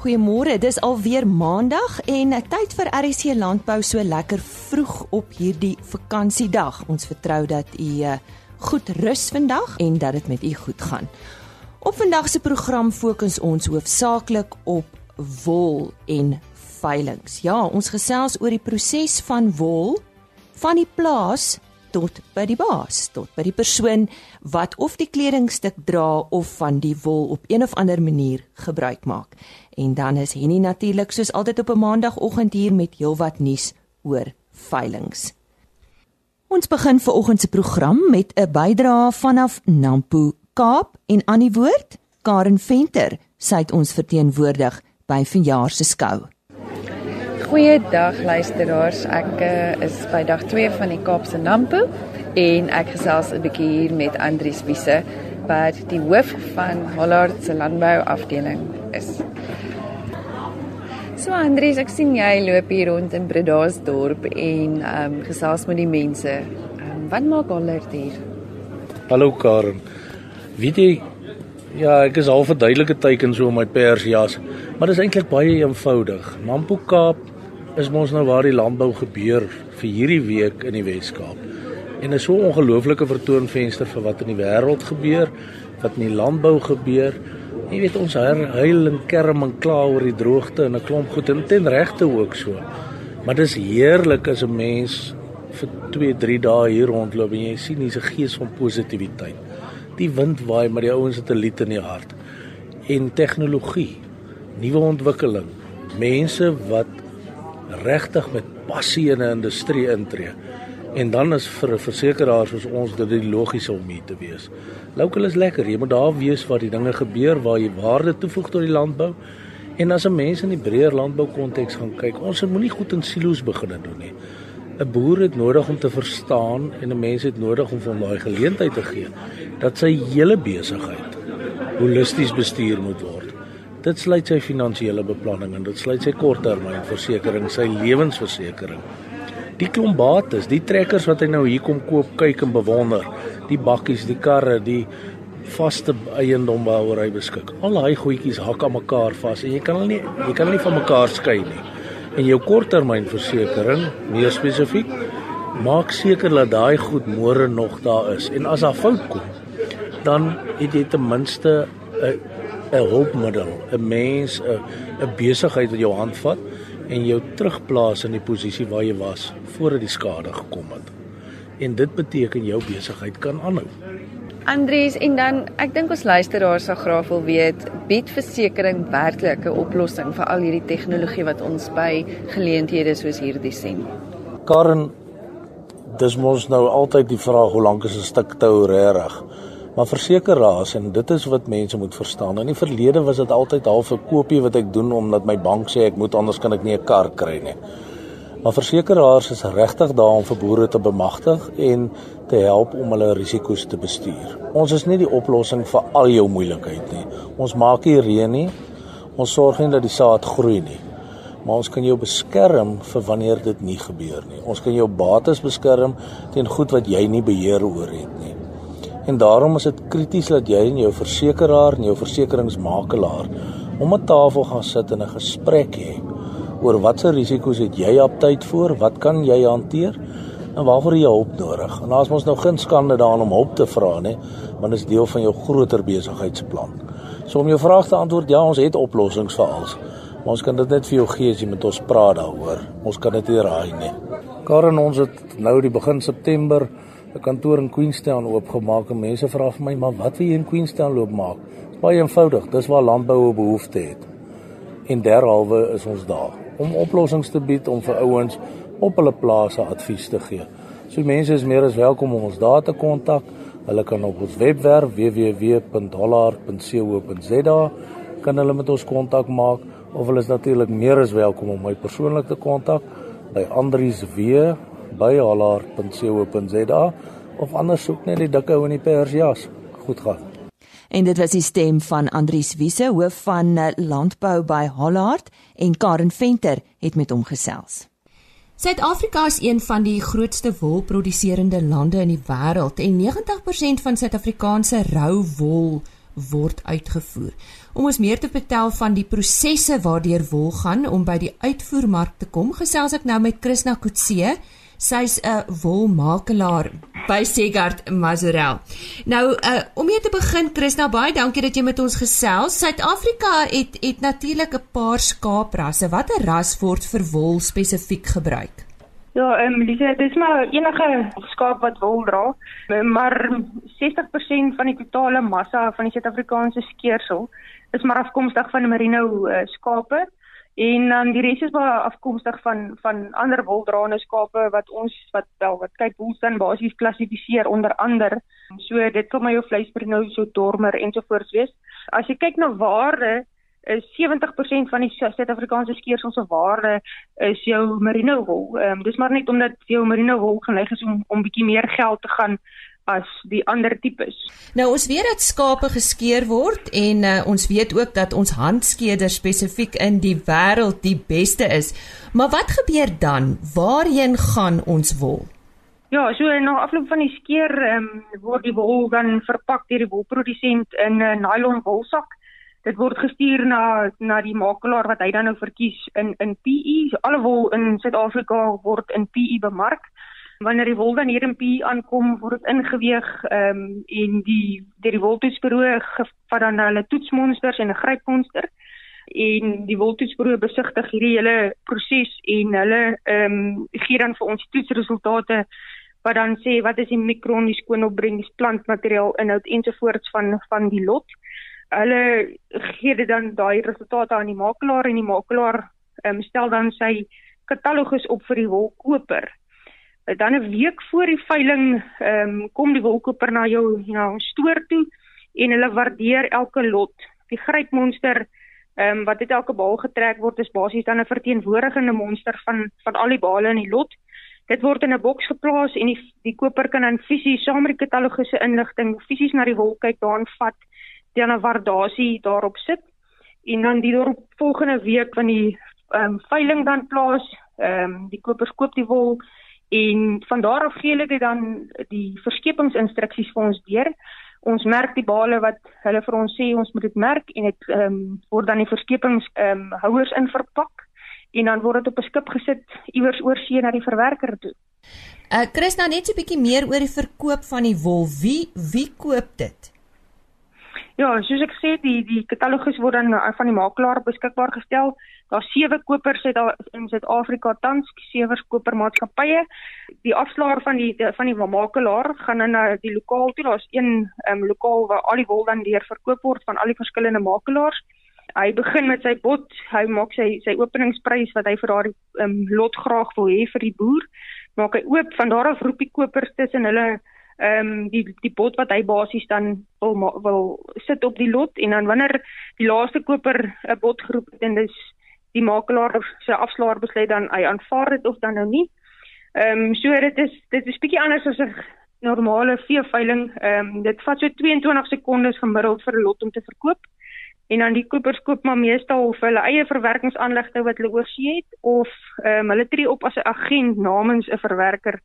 Goeiemôre, dis alweer Maandag en tyd vir RC Landbou so lekker vroeg op hierdie vakansiedag. Ons vertrou dat u eh, goed rus vandag en dat dit met u goed gaan. Op vandag se program fokus ons hoofsaaklik op wol en veilinge. Ja, ons gesels oor die proses van wol van die plaas tot by die baas, tot by die persoon wat of die kledingstuk dra of van die wol op een of ander manier gebruik maak. En dan is Henny natuurlik soos altyd op 'n maandagooggend hier met heelwat nuus oor veilinge. Ons begin vanoggend se program met 'n bydrae vanaf Nampo, Kaap en aan die woord Karen Venter, sy het ons verteenwoordig by vanjaar se skou. Goeiedag luisteraars. Ek uh, is by dag 2 van die Kaapse Nampo en ek gesels 'n bietjie hier met Andrius Wiese wat die hoof van Hollard se landbou afdeling is. So Andries, ek sien jy loop hier rond in Bredasdorp en ehm um, gesels met die mense. Um, wat maak Hollard hier? Hallo Karen. Weet jy ja, ek is al verduidelike teken so om my persjas, maar dit is eintlik baie eenvoudig. Nampo Kaap is mos nou waar die landbou gebeur vir hierdie week in die Wes-Kaap. En is so 'n ongelooflike vertoonvenster vir wat in die wêreld gebeur, wat in die landbou gebeur Jy weet ons huil en kerm en kla oor die droogte en 'n klomp goed en ten regte ook so. Maar dis heerlik as 'n mens vir 2, 3 dae hier rondloop en jy sien hier's 'n gees van positiwiteit. Die wind waai maar die ouens het 'n lied in die hart. En tegnologie, nuwe ontwikkeling, mense wat regtig met passie in 'n industrie intree. En dan is vir 'n versekeraar soos ons dit die logiese om hier te wees. Local is lekker. Jy moet daar wees waar die dinge gebeur, waar jy waarde toevoeg tot die landbou. En as 'n mens in die breër landbou konteks gaan kyk, ons moenie goed in silo's begin doen nie. 'n Boer het nodig om te verstaan en 'n mens het nodig om hom daai geleentheid te gee dat sy hele besigheid holisties bestuur moet word. Dit sluit sy finansiële beplanning en dit sluit sy korttermynversekering, sy lewensversekering die klomp bates, die trekkers wat hy nou hier kom koop, kyk en bewonder, die bakkies, die karre, die vaste eiendom waaroor hy beskik. Al daai goedjies hak aan mekaar vas en jy kan hulle nie jy kan hulle nie van mekaar skei nie. En jou korttermynversekering, meer spesifiek, maak seker dat daai goed môre nog daar is. En as daar fout kom, dan het jy ten minste 'n 'n hulpmiddel, 'n mens, 'n 'n besigheid wat jou hand vat en jou terugplaas in die posisie waar jy was voordat die skade gekom het. En dit beteken jou besigheid kan aanhou. Andries en dan ek dink ons luisteraars sal graag wil weet, bied versekerings werklik 'n oplossing vir al hierdie tegnologie wat ons by geleenthede soos hierdie sien? Karen, dis mos nou altyd die vraag hoe lank is 'n stuk tou regtig? Maar versekeraars en dit is wat mense moet verstaan. In die verlede was dit altyd half 'n koopie wat ek doen omdat my bank sê ek moet anders kan ek nie 'n kar kry nie. Maar versekeraars is regtig daar om vir boere te bemagtig en te help om hulle risiko's te bestuur. Ons is nie die oplossing vir al jou moeilikheid nie. Ons maak nie reën nie. Ons sorg nie dat die saad groei nie. Maar ons kan jou beskerm vir wanneer dit nie gebeur nie. Ons kan jou bates beskerm teen goed wat jy nie beheer oor het nie. En daarom is dit krities dat jy en jou versekeraar en jou versekeringsmakelaar om 'n tafel gaan sit en 'n gesprek hê oor watse risiko's het jy op tyd voor, wat kan jy hanteer en waarvoor jy hulp nodig. En daar's mos nou geen skande daarin om hulp te vra nie, want dit is deel van jou groter besigheidsplan. So om jou vraag te antwoord, ja, ons het oplossings vir alles. Maar ons kan dit net vir jou gee as jy met ons praat daaroor. Ons kan dit nie raai nie. Karen, ons het nou die begin September 'n kantoor in Queenstown oopgemaak en mense vra vir my, "Maar wat wil jy in Queenstown loop maak?" Dit is baie eenvoudig, dis waar landbou 'n behoefte het. En derhalwe is ons daar om oplossings te bied om vir ouens op hulle plase advies te gee. So mense is meer as welkom om ons daar te kontak. Hulle kan op ons webwerf www.dollar.co.za kan hulle met ons kontak maak of hulle is natuurlik meer as welkom om my persoonlik te kontak by Andrius W by halar.co.za of anders soek net die dikke ou in die persjas. Goed gaan. En dit was die stem van Andrius Wiese, hoof van eh, landbou by Hollard en Karen Venter het met hom gesels. Suid-Afrika is een van die grootste wolproduserende lande in die wêreld en 90% van Suid-Afrikaanse rou wol word uitgevoer. Om ons meer te vertel van die prosesse waardeur wol gaan om by die uitvoermark te kom, gesels ek nou met Krishna Kutse. Sy's 'n wolmakelaar by Segard Mazurel. Nou, uh, om mee te begin, Krishna, baie dankie dat jy met ons gesels. Suid-Afrika het het natuurlik 'n paar skaaprasse. Watter ras word vir wol spesifiek gebruik? Ja, ehm um, Lise, dis maar enige skaap wat wol dra, maar 60% van die totale massa van die Suid-Afrikaanse skeersel is maar afkomstig van merino uh, skape en dan die res is maar afkomstig van van ander woldraande skape wat ons wat wel wat kyk hoe dan basies klassifiseer onder ander. So dit kom my jou vleismerino so dormer ensovoorts wees. As jy kyk na waarde is 70% van die Suid-Afrikaanse skeersel se waarde is jou merino wol. Ehm um, dis maar net omdat jou merino wol geneig is om om bietjie meer geld te gaan as die ander tipes. Nou ons weet dat skape geskeer word en uh, ons weet ook dat ons handskeder spesifiek in die wêreld die beste is. Maar wat gebeur dan? Waarheen gaan ons wol? Ja, so na afloop van die skeer um, word die wol dan verpak deur die wolprodusent in 'n uh, nylon wolsak dit word gestuur na na die makelaar wat hy dan nou verkies in in PE. So alle wol in Suid-Afrika word in PE bemark. Wanneer die wol dan hier in PE aankom, word dit ingeweeg ehm um, en die deur die woltoetsbureau gevat dan na hulle toetsmonsters en 'n grypmonster en die woltoetsbureau besigtig hierdie hele proses en hulle ehm um, gee dan vir ons toetsresultate wat dan sê wat is die mikron, die skoonopbreng, die plantmateriaal inhoud ensovoorts van van die lot hulle gee dit dan daai resultate aan die makelaar en die makelaar um, stel dan sy katalogus op vir die wolkoper. Dan 'n week voor die veiling um, kom die wolkoper na jou na ons stoor toe en hulle waardeer elke lot. Die grypmonster um, wat uit elke baal getrek word is basies dan 'n verteenwoordigende monster van van al die bale in die lot. Dit word in 'n boks geplaas en die die koper kan dan fisies saam met die katalogusse inligting fisies na die wol kyk, daarin vat dan 'n waardasie daarop sit en dan die daarop volgende week van die ehm um, veiling dan plaas, ehm um, die kopers koop die wol en van daar af gee hulle dit dan die verskepingsinstruksies vir ons deur. Ons merk die bale wat hulle vir ons sê ons moet dit merk en dit ehm um, word dan die verskepings ehm um, houers in verpak en dan word dit op 'n skip gesit iewers oor see na die verwerker toe. Uh Chris, nou net so 'n bietjie meer oor die verkoop van die wol. Wie wie koop dit? Ja, soos ek sê, die die katalogus word dan van die makelaar beskikbaar gestel. Daar's sewe kopers uit in Suid-Afrika tans, sewe kopermaatskappye. Die afslaer van die, van die makelaar gaan dan na die lokaal toe. Daar's een um, lokaal waar al die wol dan deur verkoop word van al die verskillende makelaars. Hy begin met sy bod, hy maak sy sy openingsprys wat hy vir daardie um, lot graag wil hê vir die boer. Maak hy oop, van daar af roep die kopers tussen hulle ehm um, die die bot wat hy basies dan wil wil sit op die lot en dan wanneer die laaste koper 'n bot geroep het en dis die makelaar se afslaer besluit dan hy aanvaar dit of dan nou nie. Ehm um, so dit is dit is bietjie anders as 'n normale veeveiling. Ehm um, dit vat so 22 sekondes gemiddeld vir 'n lot om te verkoop. En dan die kopers koop maar meestal of hulle eie verwerkingsaanlegte wat hulle oorsee het of ehm um, hulle tree op as 'n agent namens 'n verwerker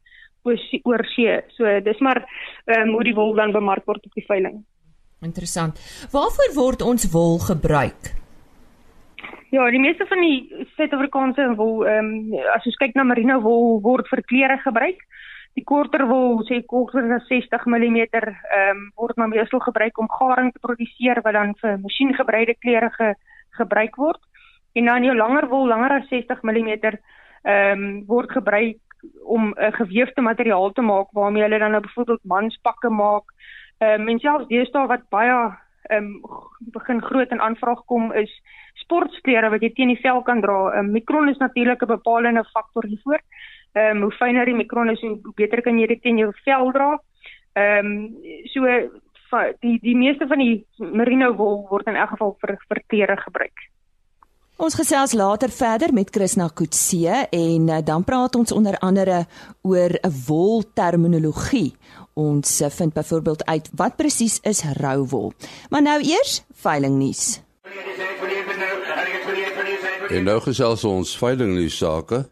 oor see. So dis maar ehm um, hoe die wol dan bemark word op die veiling. Interessant. Waarvoor word ons wol gebruik? Ja, die meeste van die Suid-Afrikaanse wol ehm um, as ons kyk na merino wol word vir klere gebruik. Die korter wol, sê korter as 60 mm, ehm um, word maar meestal gebruik om garing te produseer wat dan vir masjiengebreide klere ge, gebruik word. En dan jou langer wol, langer as 60 mm, ehm um, word gebruik om 'n geweefde materiaal te maak waarmee hulle dan nou byvoorbeeld manspakke maak. Ehm um, en selfs deesdae wat baie ehm um, begin groot in aanvraag kom is sportklere wat jy teen die vel kan dra. 'n um, Mikron is natuurlik 'n bepalende faktor hiervoor. Ehm um, hoe fyner die mikron is, hoe beter kan jy dit teen jou vel dra. Ehm um, so die die meeste van die merino wol word in elk geval vir vir klere gebruik. Ons gesels later verder met Krishna Kutse en eh, dan praat ons onder andere oor 'n wol terminologie. Ons eh, vind byvoorbeeld uit wat presies is rou wol. Maar nou eers veilingnuus. En nou gesels ons veilingnuus sake.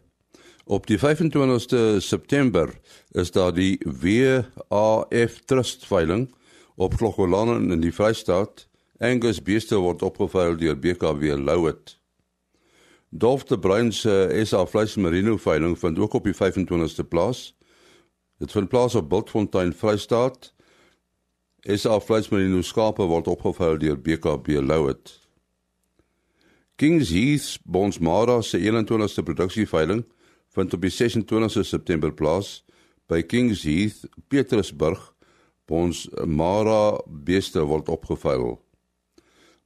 Op die 25ste September is daar die WAF Trust veiling op Klokholane in die Vrystaat Angus beeste word opgeveil deur BKW Louet. Dolf de Bruin se SA vleis merino veiling vind ook op die 25ste plaas. Dit vind plaas op Bultfontein, Vrystaat. SA vleis merino skape word opgeveil deur BKB Louet. Kings Heath Bonsmara se 21ste produksieveiling vind op die 26ste September plaas by Kings Heath, Petrusburg. Bonsmara beeste word opgeveil.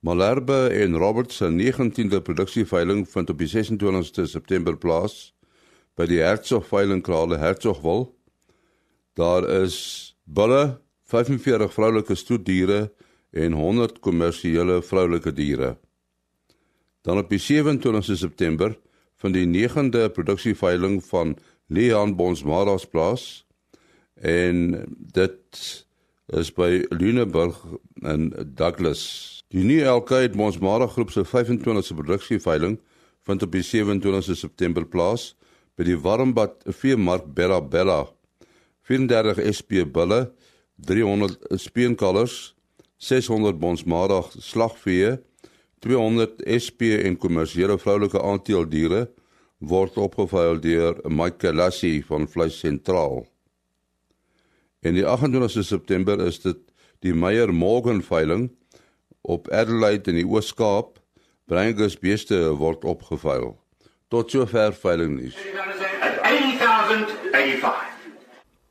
Malherbe en Robert se 19de produksieveiling vind op die 26ste September plaas by die Hertzog veilingkrale Hertzogwil. Daar is bulle, 45 vroulike stoetdiere en 100 kommersiële vroulike diere. Dan op die 27ste September vind die 9de produksieveiling van Leon Bonsmaras plaas en dit is by Luneburg in Douglas. Die nuwe Elkheid Monsmara groep se 25ste produksieveiling vind op die 27ste September plaas by die Warmbad Veemark Bella Bella. 34 SP bulle, 300 speenkalvers, 600 Monsmara slagvee, 200 SP en kommersiële vroulike aanteeldiere word opgeveil deur Mike Lassie van Vleis Sentraal. En die 28ste September is dit die Meyer Morgan veiling op Adelaide in die Oos-Kaap Brangus beeste word opgeveil. Tot sover veiling nuus.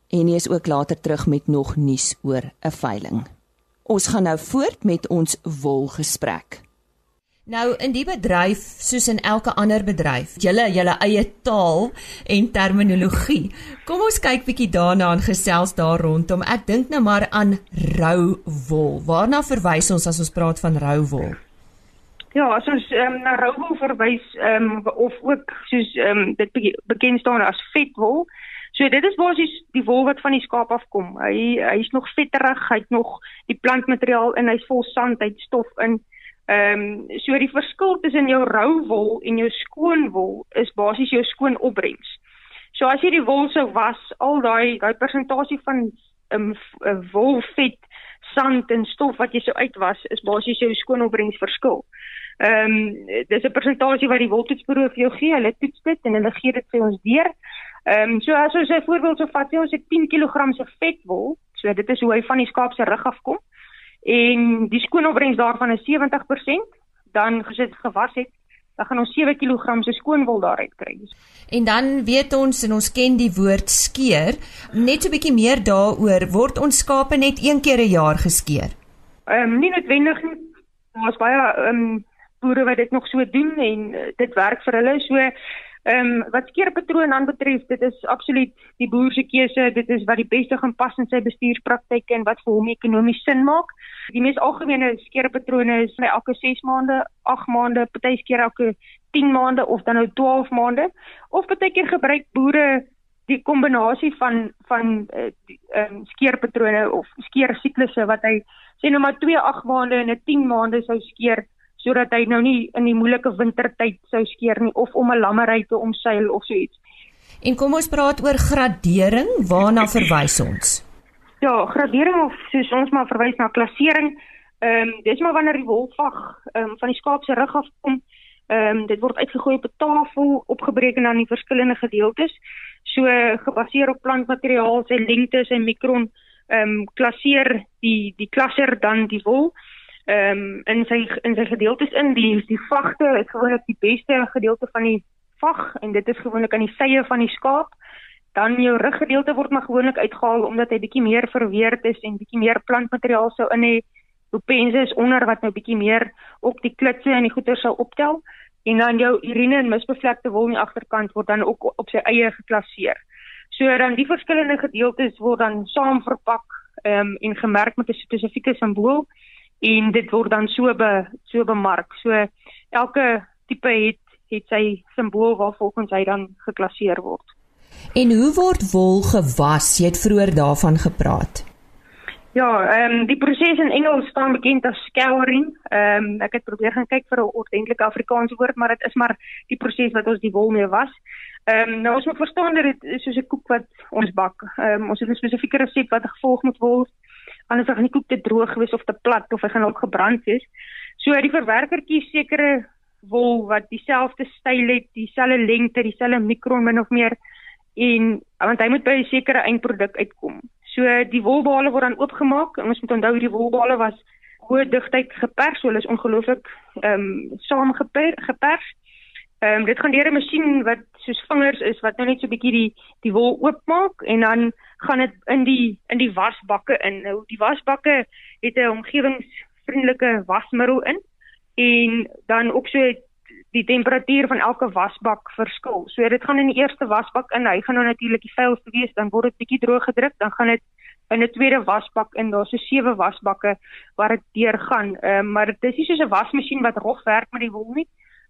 En hy is ook later terug met nog nuus oor 'n veiling. Ons gaan nou voort met ons wolgesprek. Nou in die bedryf soos in elke ander bedryf, julle julle eie taal en terminologie. Kom ons kyk bietjie daarna en gesels daar rondom. Ek dink nou maar aan rou wol. Waarna verwys ons as ons praat van rou wol? Ja, as ons um, na rou wol verwys um, of ook soos um, dit bekend staan as vetwol. So dit is basies die wol wat van die skaap afkom. Hy hy's nog vetterig, hy't nog die plantmateriaal in, hy's vol sand, hy't stof in. Ehm um, so die verskil tussen jou rou wol en jou skoon wol is basies jou skoon opbrengs. So as jy die wol sou was, al daai daai persentasie van ehm um, wolvet, sand en stof wat jy sou uitwas, is basies jou skoon opbrengs verskil. Ehm um, dis 'n persentasie wat die woltoetsbureau vir jou gee. Hulle toets dit en hulle gee dit vir ons deur. Ehm um, so as ons 'n voorbeeld sou vat, ons het 10 kg se vetwol, so dit is hoe hy van die skaap se rug afkom en die skoonopbrengs daarvan is 70%, dan gesit gewas het, dan gaan ons 7 kg se skoonwol daaruit kry. En dan weet ons en ons ken die woord skeer, net so 'n bietjie meer daaroor, word ons skape net een keer 'n jaar geskeer? Ehm um, nie noodwendig nie. Ons baie ehm um, boere wat dit nog so doen en uh, dit werk vir hulle. So Ehm um, wat skeerpatroon aanbetref, dit is absoluut die boer se keuse, dit is wat die beste gaan pas in sy bestuurspraktyke en wat vir hom ekonomies sin maak. Die mees algemene skeerpatrone is by elke 6 maande, 8 maande, partykeer elke 10 maande of dan nou 12 maande. Of partykeer gebruik boere die kombinasie van van eh, ehm uh, skeerpatrone of skeersiklusse wat hy sê nou maar 2 8 maande en 'n 10 maande sou skeer sodat hy nou nie in die moeilike wintertyd sou skeer nie of om 'n lammery te omseil of so iets. En kom ons praat oor gradering, waarna verwys ons? Ja, gradering of soos ons maar verwys na klassering. Ehm um, dis maar wanneer die wolvag ehm um, van die skaap se rug af kom. Ehm um, dit word uitgegooi op 'n tafel, opgebreek en dan in verskillende gedeeltes. So gebaseer op plantmateriaal, sy lengte, sy mikron, ehm um, klasseer die die klasser dan die wol ehm um, in sy in sy gedeeltes in die die vagte is gewoonlik die beste gedeelte van die vag en dit is gewoonlik aan die sye van die skaap. Dan jou ruggedeelte word maar gewoonlik uitgehaal omdat hy bietjie meer verweerd is en bietjie meer plantmateriaal sou in hê. Lopense is onder wat nou bietjie meer op die klitse en die goeder sou optel en dan jou urine en misbevlekte wol aan die agterkant word dan ook op sy eie geklasseer. So dan die verskillende gedeeltes word dan saam verpak ehm um, en gemerk met 'n spesifieke simbool en dit word dan so be so bemark. So elke tipe het het sy simbool waarvolgens hy dan geklasseer word. En hoe word wol gewas? Jy het vroeër daarvan gepraat. Ja, ehm um, die proses in Engels staan bekend as scouring. Ehm um, ek het probeer gaan kyk vir 'n ordentlike Afrikaanse woord, maar dit is maar die proses wat ons die wol mee was. Ehm um, nou ons moet verstaan dat dit soos 'n koek wat ons bak. Ehm um, ons het 'n spesifieke resep wat gevolg moet word anders gaan die koek te droog wees of te plat of hy gaan ook gebrand wees. So die verwerker kies sekere wol wat dieselfde styl het, dieselfde lengte, dieselfde mikron min of meer en want hy moet by 'n sekere eindproduk uitkom. So die wolbale word dan oopgemaak en ons moet onthou hierdie wolbale was hoë digtheid gepers, so hulle is ongelooflik ehm um, saamgepers. Ehm um, dit gaan deur 'n masjien wat soos vingers is wat nou net so bietjie die die wol oopmaak en dan gaan dit in die in die wasbakke in. Nou die wasbakke het 'n omgewingsvriendelike wasmiddel in en dan ook so die temperatuur van elke wasbak verskil. So dit gaan in die eerste wasbak in, hy gaan nou natuurlik die vuilste wees, dan word dit bietjie droog gedruk, dan gaan dit in 'n tweede wasbak in. Daar's so sewe wasbakke waar dit deur gaan. Ehm um, maar dit is nie soos 'n wasmasjien wat rof werk met die wol nie.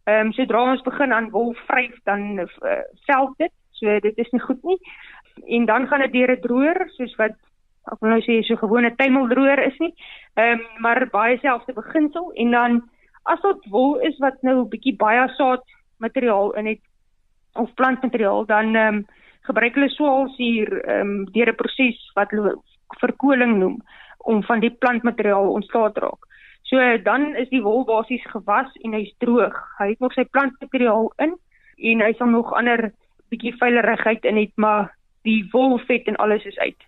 Ehm um, sodra ons begin aan wol vryf dan uh, vel dit. So dit is nie goed nie. En dan gaan dit deur 'n droër soos wat ek wil nou sê so gewone tuimeldroër is nie. Ehm um, maar baie selfde beginsel en dan as dit wol is wat nou 'n bietjie baie saad materiaal in het of plantmateriaal dan ehm um, gebruik hulle swaalsuur ehm um, deur 'n proses wat hulle verkoeling noem om van die plantmateriaal ontslae te raak. So dan is die wol basies gewas en hy's droog. Hy het nog sy plantmateriaal in en hy sal nog ander bietjie veiligheid in het, maar die wolvet en alles is uit.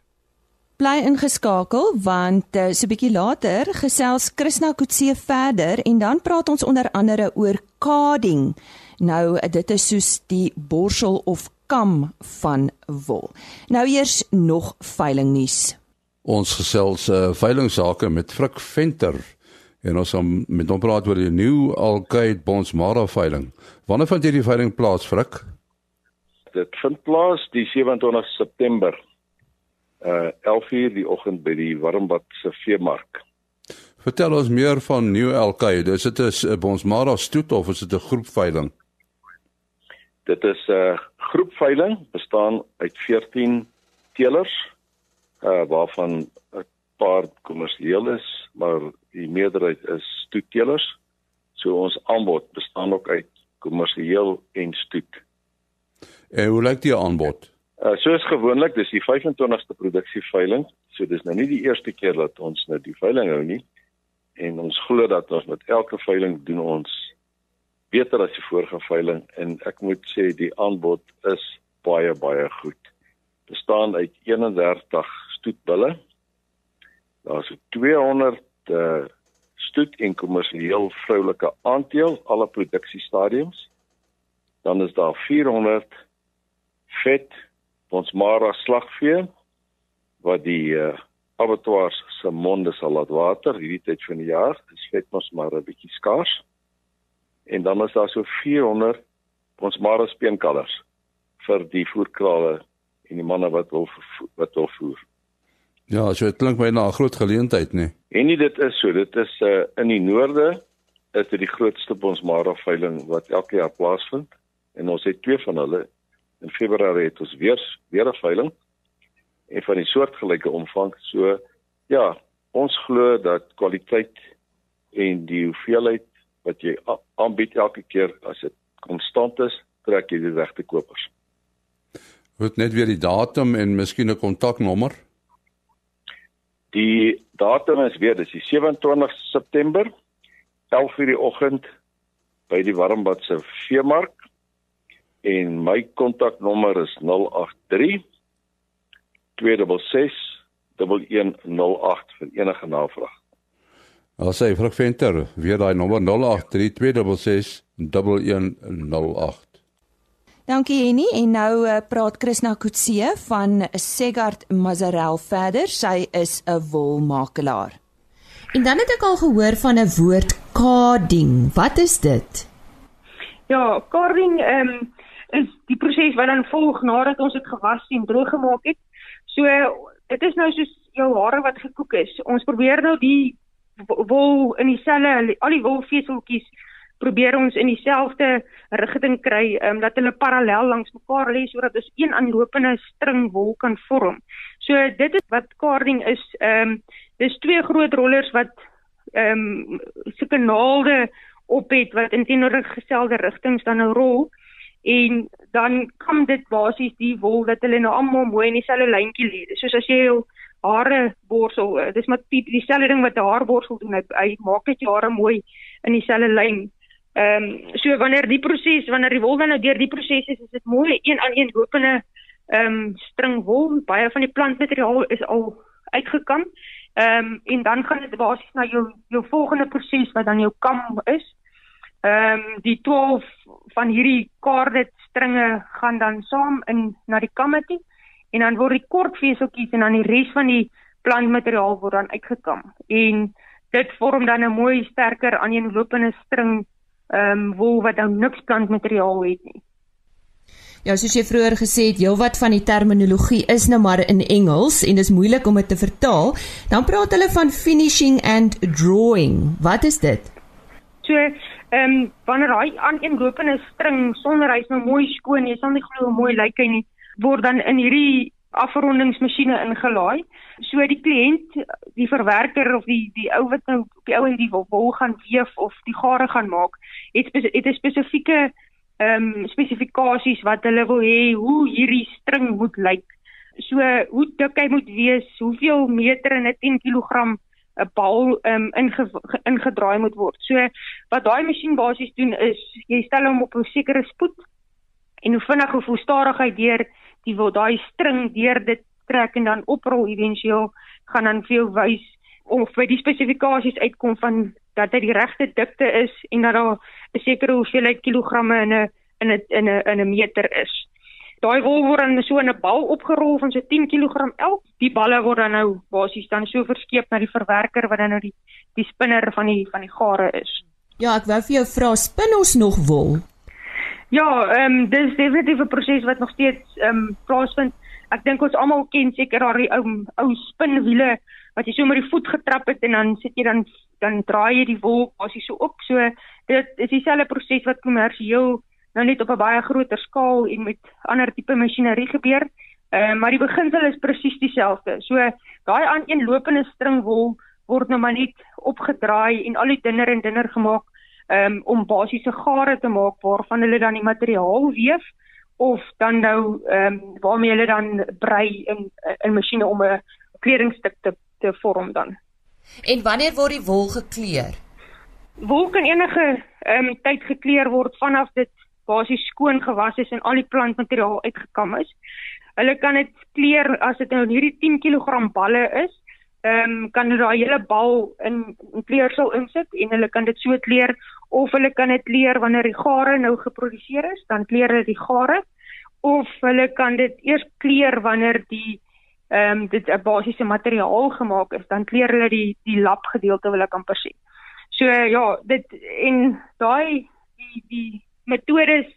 Bly ingeskakel want uh, so 'n bietjie later gesels Krishna Kutse verder en dan praat ons onder andere oor carding. Nou dit is soos die borsel of kam van wol. Nou eers nog veilingnuus. Ons gesels uh, veilingsake met Frik Venter en ons gaan met hom praat oor die nuwe Alkaid Bonsmara veiling. Wanneer vind hierdie veiling plaas, Frik? Dit vind plaas die 27 September. Uh 11:00 die oggend by die Warmbad se veemark. Vertel ons meer van New Alkaid. Is dit 'n Bonsmara stoet of is dit 'n groepveiling? Dit is 'n uh, groepveiling bestaan uit 14 teelers uh waarvan 'n paar kommersieel is, maar die meerderheid is stoetteelers. So ons aanbod bestaan ook uit kommersieel en stoet. En hoe lyk die aanbod? Uh soos gewoonlik, dis die 25ste produksieveiling. So dis nou nie die eerste keer dat ons nou die veiling hou nie. En ons glo dat ons met elke veiling doen ons beter as die vorige veiling en ek moet sê die aanbod is baie baie goed. Bestaan uit 31 stoetbulle. Daar's 200 uh stoet en kommersieel vroulike aandeel alle produksiestadiums. Dan is daar 400 vet ons mara slagvee wat die uh abattoirs se monde sal laat water hierdie tyd van die jaar. Dit vet mos maar 'n bietjie skaars en dan is daar so 400 ons mare speenkalvers vir die voerkrale en die manne wat wil wat wil voer. Ja, so dit klink my na 'n groot geleentheid, nê. Nee. En nie dit is so, dit is uh, in die noorde is dit die grootste ons mare veiling wat elke jaar plaasvind en ons het twee van hulle in Februarie het ons weer weer 'n veiling en van die soortgelyke omvang. So ja, ons glo dat kwaliteit en die hoeveelheid wat jy aanbied elke keer as dit konstant is, trek jy die regte kopers. Word net weer die datum en miskien 'n kontaknommer. Die datum is weer dis die 27 September 11:00 die oggend by die Warmbad se veemark en my kontaknommer is 083 266 1108 vir enige navraag. Al sê Frek Venter, weer daai nommer 0832661108. Dankie Henny en nou uh, praat Krishna Kutse van Segard Mazarel verder. Sy is 'n wolmakelaar. En dan het ek al gehoor van 'n woord carding. Wat is dit? Ja, carding ehm um, is die proses wat dan volg nadat ons dit gewas en droog gemaak het. So dit is nou soos jou hare wat gekook is. Ons probeer nou die wol in dieselfde al die wolveseltjies probeer ons in dieselfde rigting kry um, dat hulle parallel langs mekaar lê sodat ons een aanlopende string wol kan vorm. So dit is wat carding is. Ehm um, dis twee groot rollers wat ehm um, sulke naalde op het wat in teenoorgestelde rigtings dan nou rol en dan kom dit basies die wol dat hulle nou almal mooi in dieselfde lyntjie lê. Soos as jy hare borsel. Uh, dis maar die dieselfde ding wat 'n haarborsel doen. Hy, hy maak net jou hare mooi in dieselfde lyn. Ehm um, so wanneer die proses wanneer die wol dan nou deur die proses is, is dit mooi een aan een lopende ehm um, string wol. Baie van die plantmateriaal is al uitgekam. Ehm um, en dan gaan dit basies na jou jou volgende proses wat dan jou kam is. Ehm um, die 12 van hierdie kaardet stringe gaan dan saam in na die kamme toe en dan word die kort veseltjies en dan die res van die plantmateriaal word dan uitgekam. En dit vorm dan 'n mooi sterker aaneenlopende string ehm um, wol wat dan niks plantmateriaal het nie. Ja, soos jy vroeër gesê het, heelwat van die terminologie is nou maar in Engels en dit is moeilik om dit te vertaal. Dan praat hulle van finishing and drawing. Wat is dit? So, ehm um, wanneer hy aan een lopende string sonder hy's nou mooi skoon, jy sal nie glo hoe mooi lyk hy nie, word dan in hierdie afrondingsmasjiene ingelaai. So die kliënt, die verwerker of die die ou wat nou op die ou en die wol gaan weef of die gare gaan maak, het het 'n spesifieke ehm um, spesifikasies wat hulle wil hê hoe hierdie string moet lyk. So hoe dik hy moet wees, hoeveel meter in 'n 10 kg 'n bal um, inge, ingedraai moet word. So wat daai masjien basies doen is jy stel hom op 'n sekere spoed en hoe vinnig of hoe stadig hy deur die wil daai string deur dit trek en dan oprol éventueel gaan dan vir jou wys of by die spesifikasies uitkom van dat dit die regte dikte is en dat daar 'n sekere hoeveelheid kilogramme in 'n in 'n in 'n in 'n meter is. Daai wol word dan so in 'n bal opgerol van so 10 kg elk. Die balle word dan nou basies dan so verskeep na die verwerker wat dan nou die die spinner van die van die gare is. Ja, ek wou vir jou vra, spin ons nog wol? Ja, ehm um, dis definitief 'n proses wat nog steeds ehm um, plaasvind. Ek dink ons almal ken seker daai ou ou spinwiele wat jy so met die voet getrap het en dan sit jy dan dan draai jy die wol basies so op. So dit is dieselfde proses wat kommersieel nou net op 'n baie groter skaal en met ander tipe masjinerie gebeur. Ehm uh, maar die beginsel is presies dieselfde. So daai aaneenlopende string wol word nou maar net opgedraai en al die dunner en dunner gemaak um, om basiese gare te maak waarvan hulle dan die materiaal weef of dan nou ehm um, waarmee hulle dan brei in in masjiene om 'n kledingstuk te te vorm dan. En wanneer word die wol gekleur? Wol kan enige ehm um, tyd gekleur word vanaf dit basies skoon gewas is en al die plantmateriaal uitgekam is. Hulle kan dit kleur as dit nou hierdie 10 kg balle is. Ehm um, kan hulle daai hele bal in, in kleersel insit en hulle kan dit so kleur of hulle kan dit kleur wanneer die gare nou geproduseer is, dan kleur hulle die gare of hulle kan dit eers kleur wanneer die ehm um, dit 'n basiese materiaal gemaak is, dan kleur hulle die die lap gedeelte wil ek amper sê. So ja, dit en daai die die metodes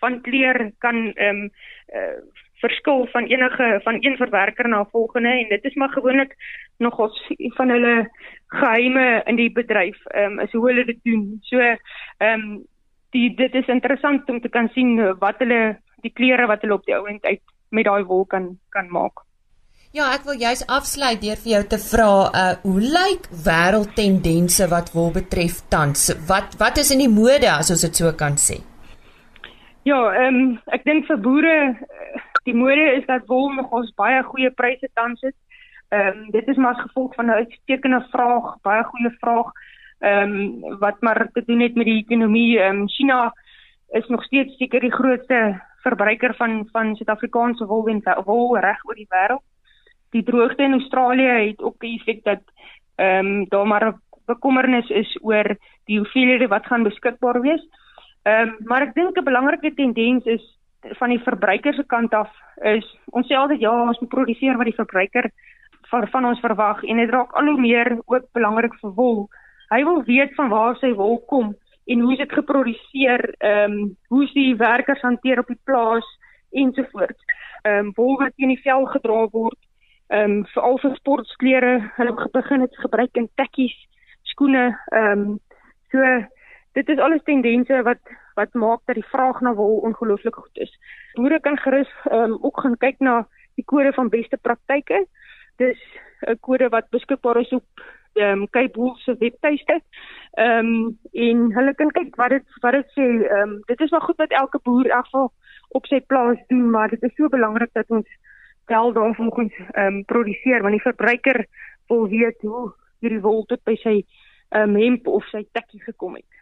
van kleur kan ehm um, uh, verskil van enige van een verwerker na volgende en dit is maar gewoonlik nog ons van hulle geheime in die bedryf ehm um, is hoe hulle dit doen. So ehm um, die dit is interessant om te kan sien wat hulle die kleure wat hulle op die ouend uit met daai wol kan kan maak. Ja, ek wil juist afsluit deur vir jou te vra, uh hoe lyk wêreldtendense wat wil betref tans? Wat wat is in die mode as ons dit so kan sê? Ja, ehm um, ek dink vir boere eh, die mode is dat wol nog ons baie goeie pryse tans het. Ehm um, dit is maar as gevolg van 'n uitstekende vraag, baie goeie vraag. Ehm um, wat maar te doen het met die ekonomie. Ehm um, China is nog steeds seker die grootste verbruiker van van Suid-Afrikaanse wol en wol reg oor die wêreld die droogte in Australië het ook die effek dat ehm um, daar maar 'n bekommernis is oor die hoeveelhede wat gaan beskikbaar wees. Ehm um, maar ek dink 'n belangrike tendens is van die verbruiker se kant af is ons sê altyd ja, ons moet produseer wat die verbruiker van, van ons verwag en dit raak al hoe meer ook belangrik vir wol. Hy wil weet van waar sy wol kom en hoe dit geproduseer, ehm um, hoe die werkers hanteer op die plaas ensovoorts. Ehm um, wol wat in die vel gedra word ehm um, veral vir sportklere, hulle begin dit gebruik in tekkies, skoene, ehm um, so dit is alles tendense wat wat maak dat die vraag na wol ongelooflik goed is. Boere kan gerus ehm um, ook gaan kyk na die kode van beste praktyke. Dis 'n kode wat beskikbaar is op ehm um, Cape Wool se webtuiste. Ehm um, en hulle kan kyk wat dit wat dit sê. Ehm um, dit is wel goed wat elke boer in geval op sy plaas doen, maar dit is so belangrik dat ons tel daarvolgens ehm um, produseer want die verbruiker wil weet hoe hierdie wol tot by sy ehm um, hemp of sy tekkie gekom het.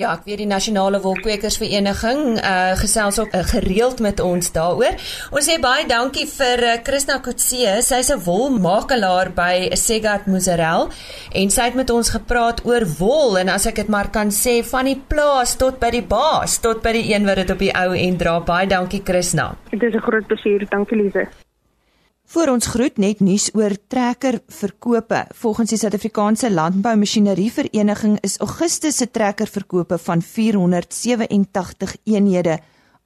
Ja, ek weet die Nasionale Wolkwekersvereniging uh gesels ook uh, gereeld met ons daaroor. Ons sê baie dankie vir uh, Christa Kutse. Sy's 'n wolmakelaar by Segat Mozzarella en sy het met ons gepraat oor wol en as ek dit maar kan sê van die plaas tot by die baas, tot by die een wat dit op die ou end dra. Baie dankie Christa. Dit is 'n groot plesier. Dankie Lize. Voor ons groet net nuus oor trekkerverkope. Volgens die Suid-Afrikaanse Landboumasjinerievereniging is Augustus se trekkerverkope van 487 eenhede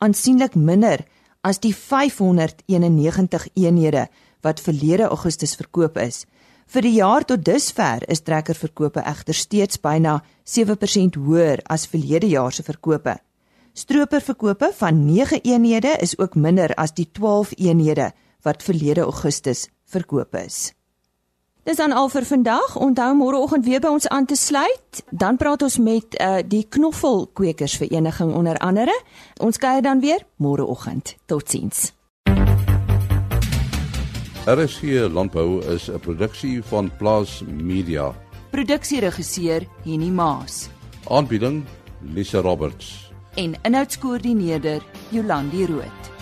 aansienlik minder as die 591 eenhede wat verlede Augustus verkoop is. Vir die jaar tot dusver is trekkerverkope egter steeds byna 7% hoër as verlede jaar se verkope. Stroperverkope van 9 eenhede is ook minder as die 12 eenhede wat verlede Augustus verkoop is. Dis dan al vir vandag. Onthou môreoggend weer by ons aan te sluit. Dan praat ons met uh, die Knoffelkwekersvereniging onder andere. Ons kuier dan weer môreoggend. Totsiens. RSG Landbou is 'n produksie van Plaas Media. Produksieregisseur Henny Maas. Aanbieding Lisa Roberts. En inhoudskoördineerder Jolandi Root.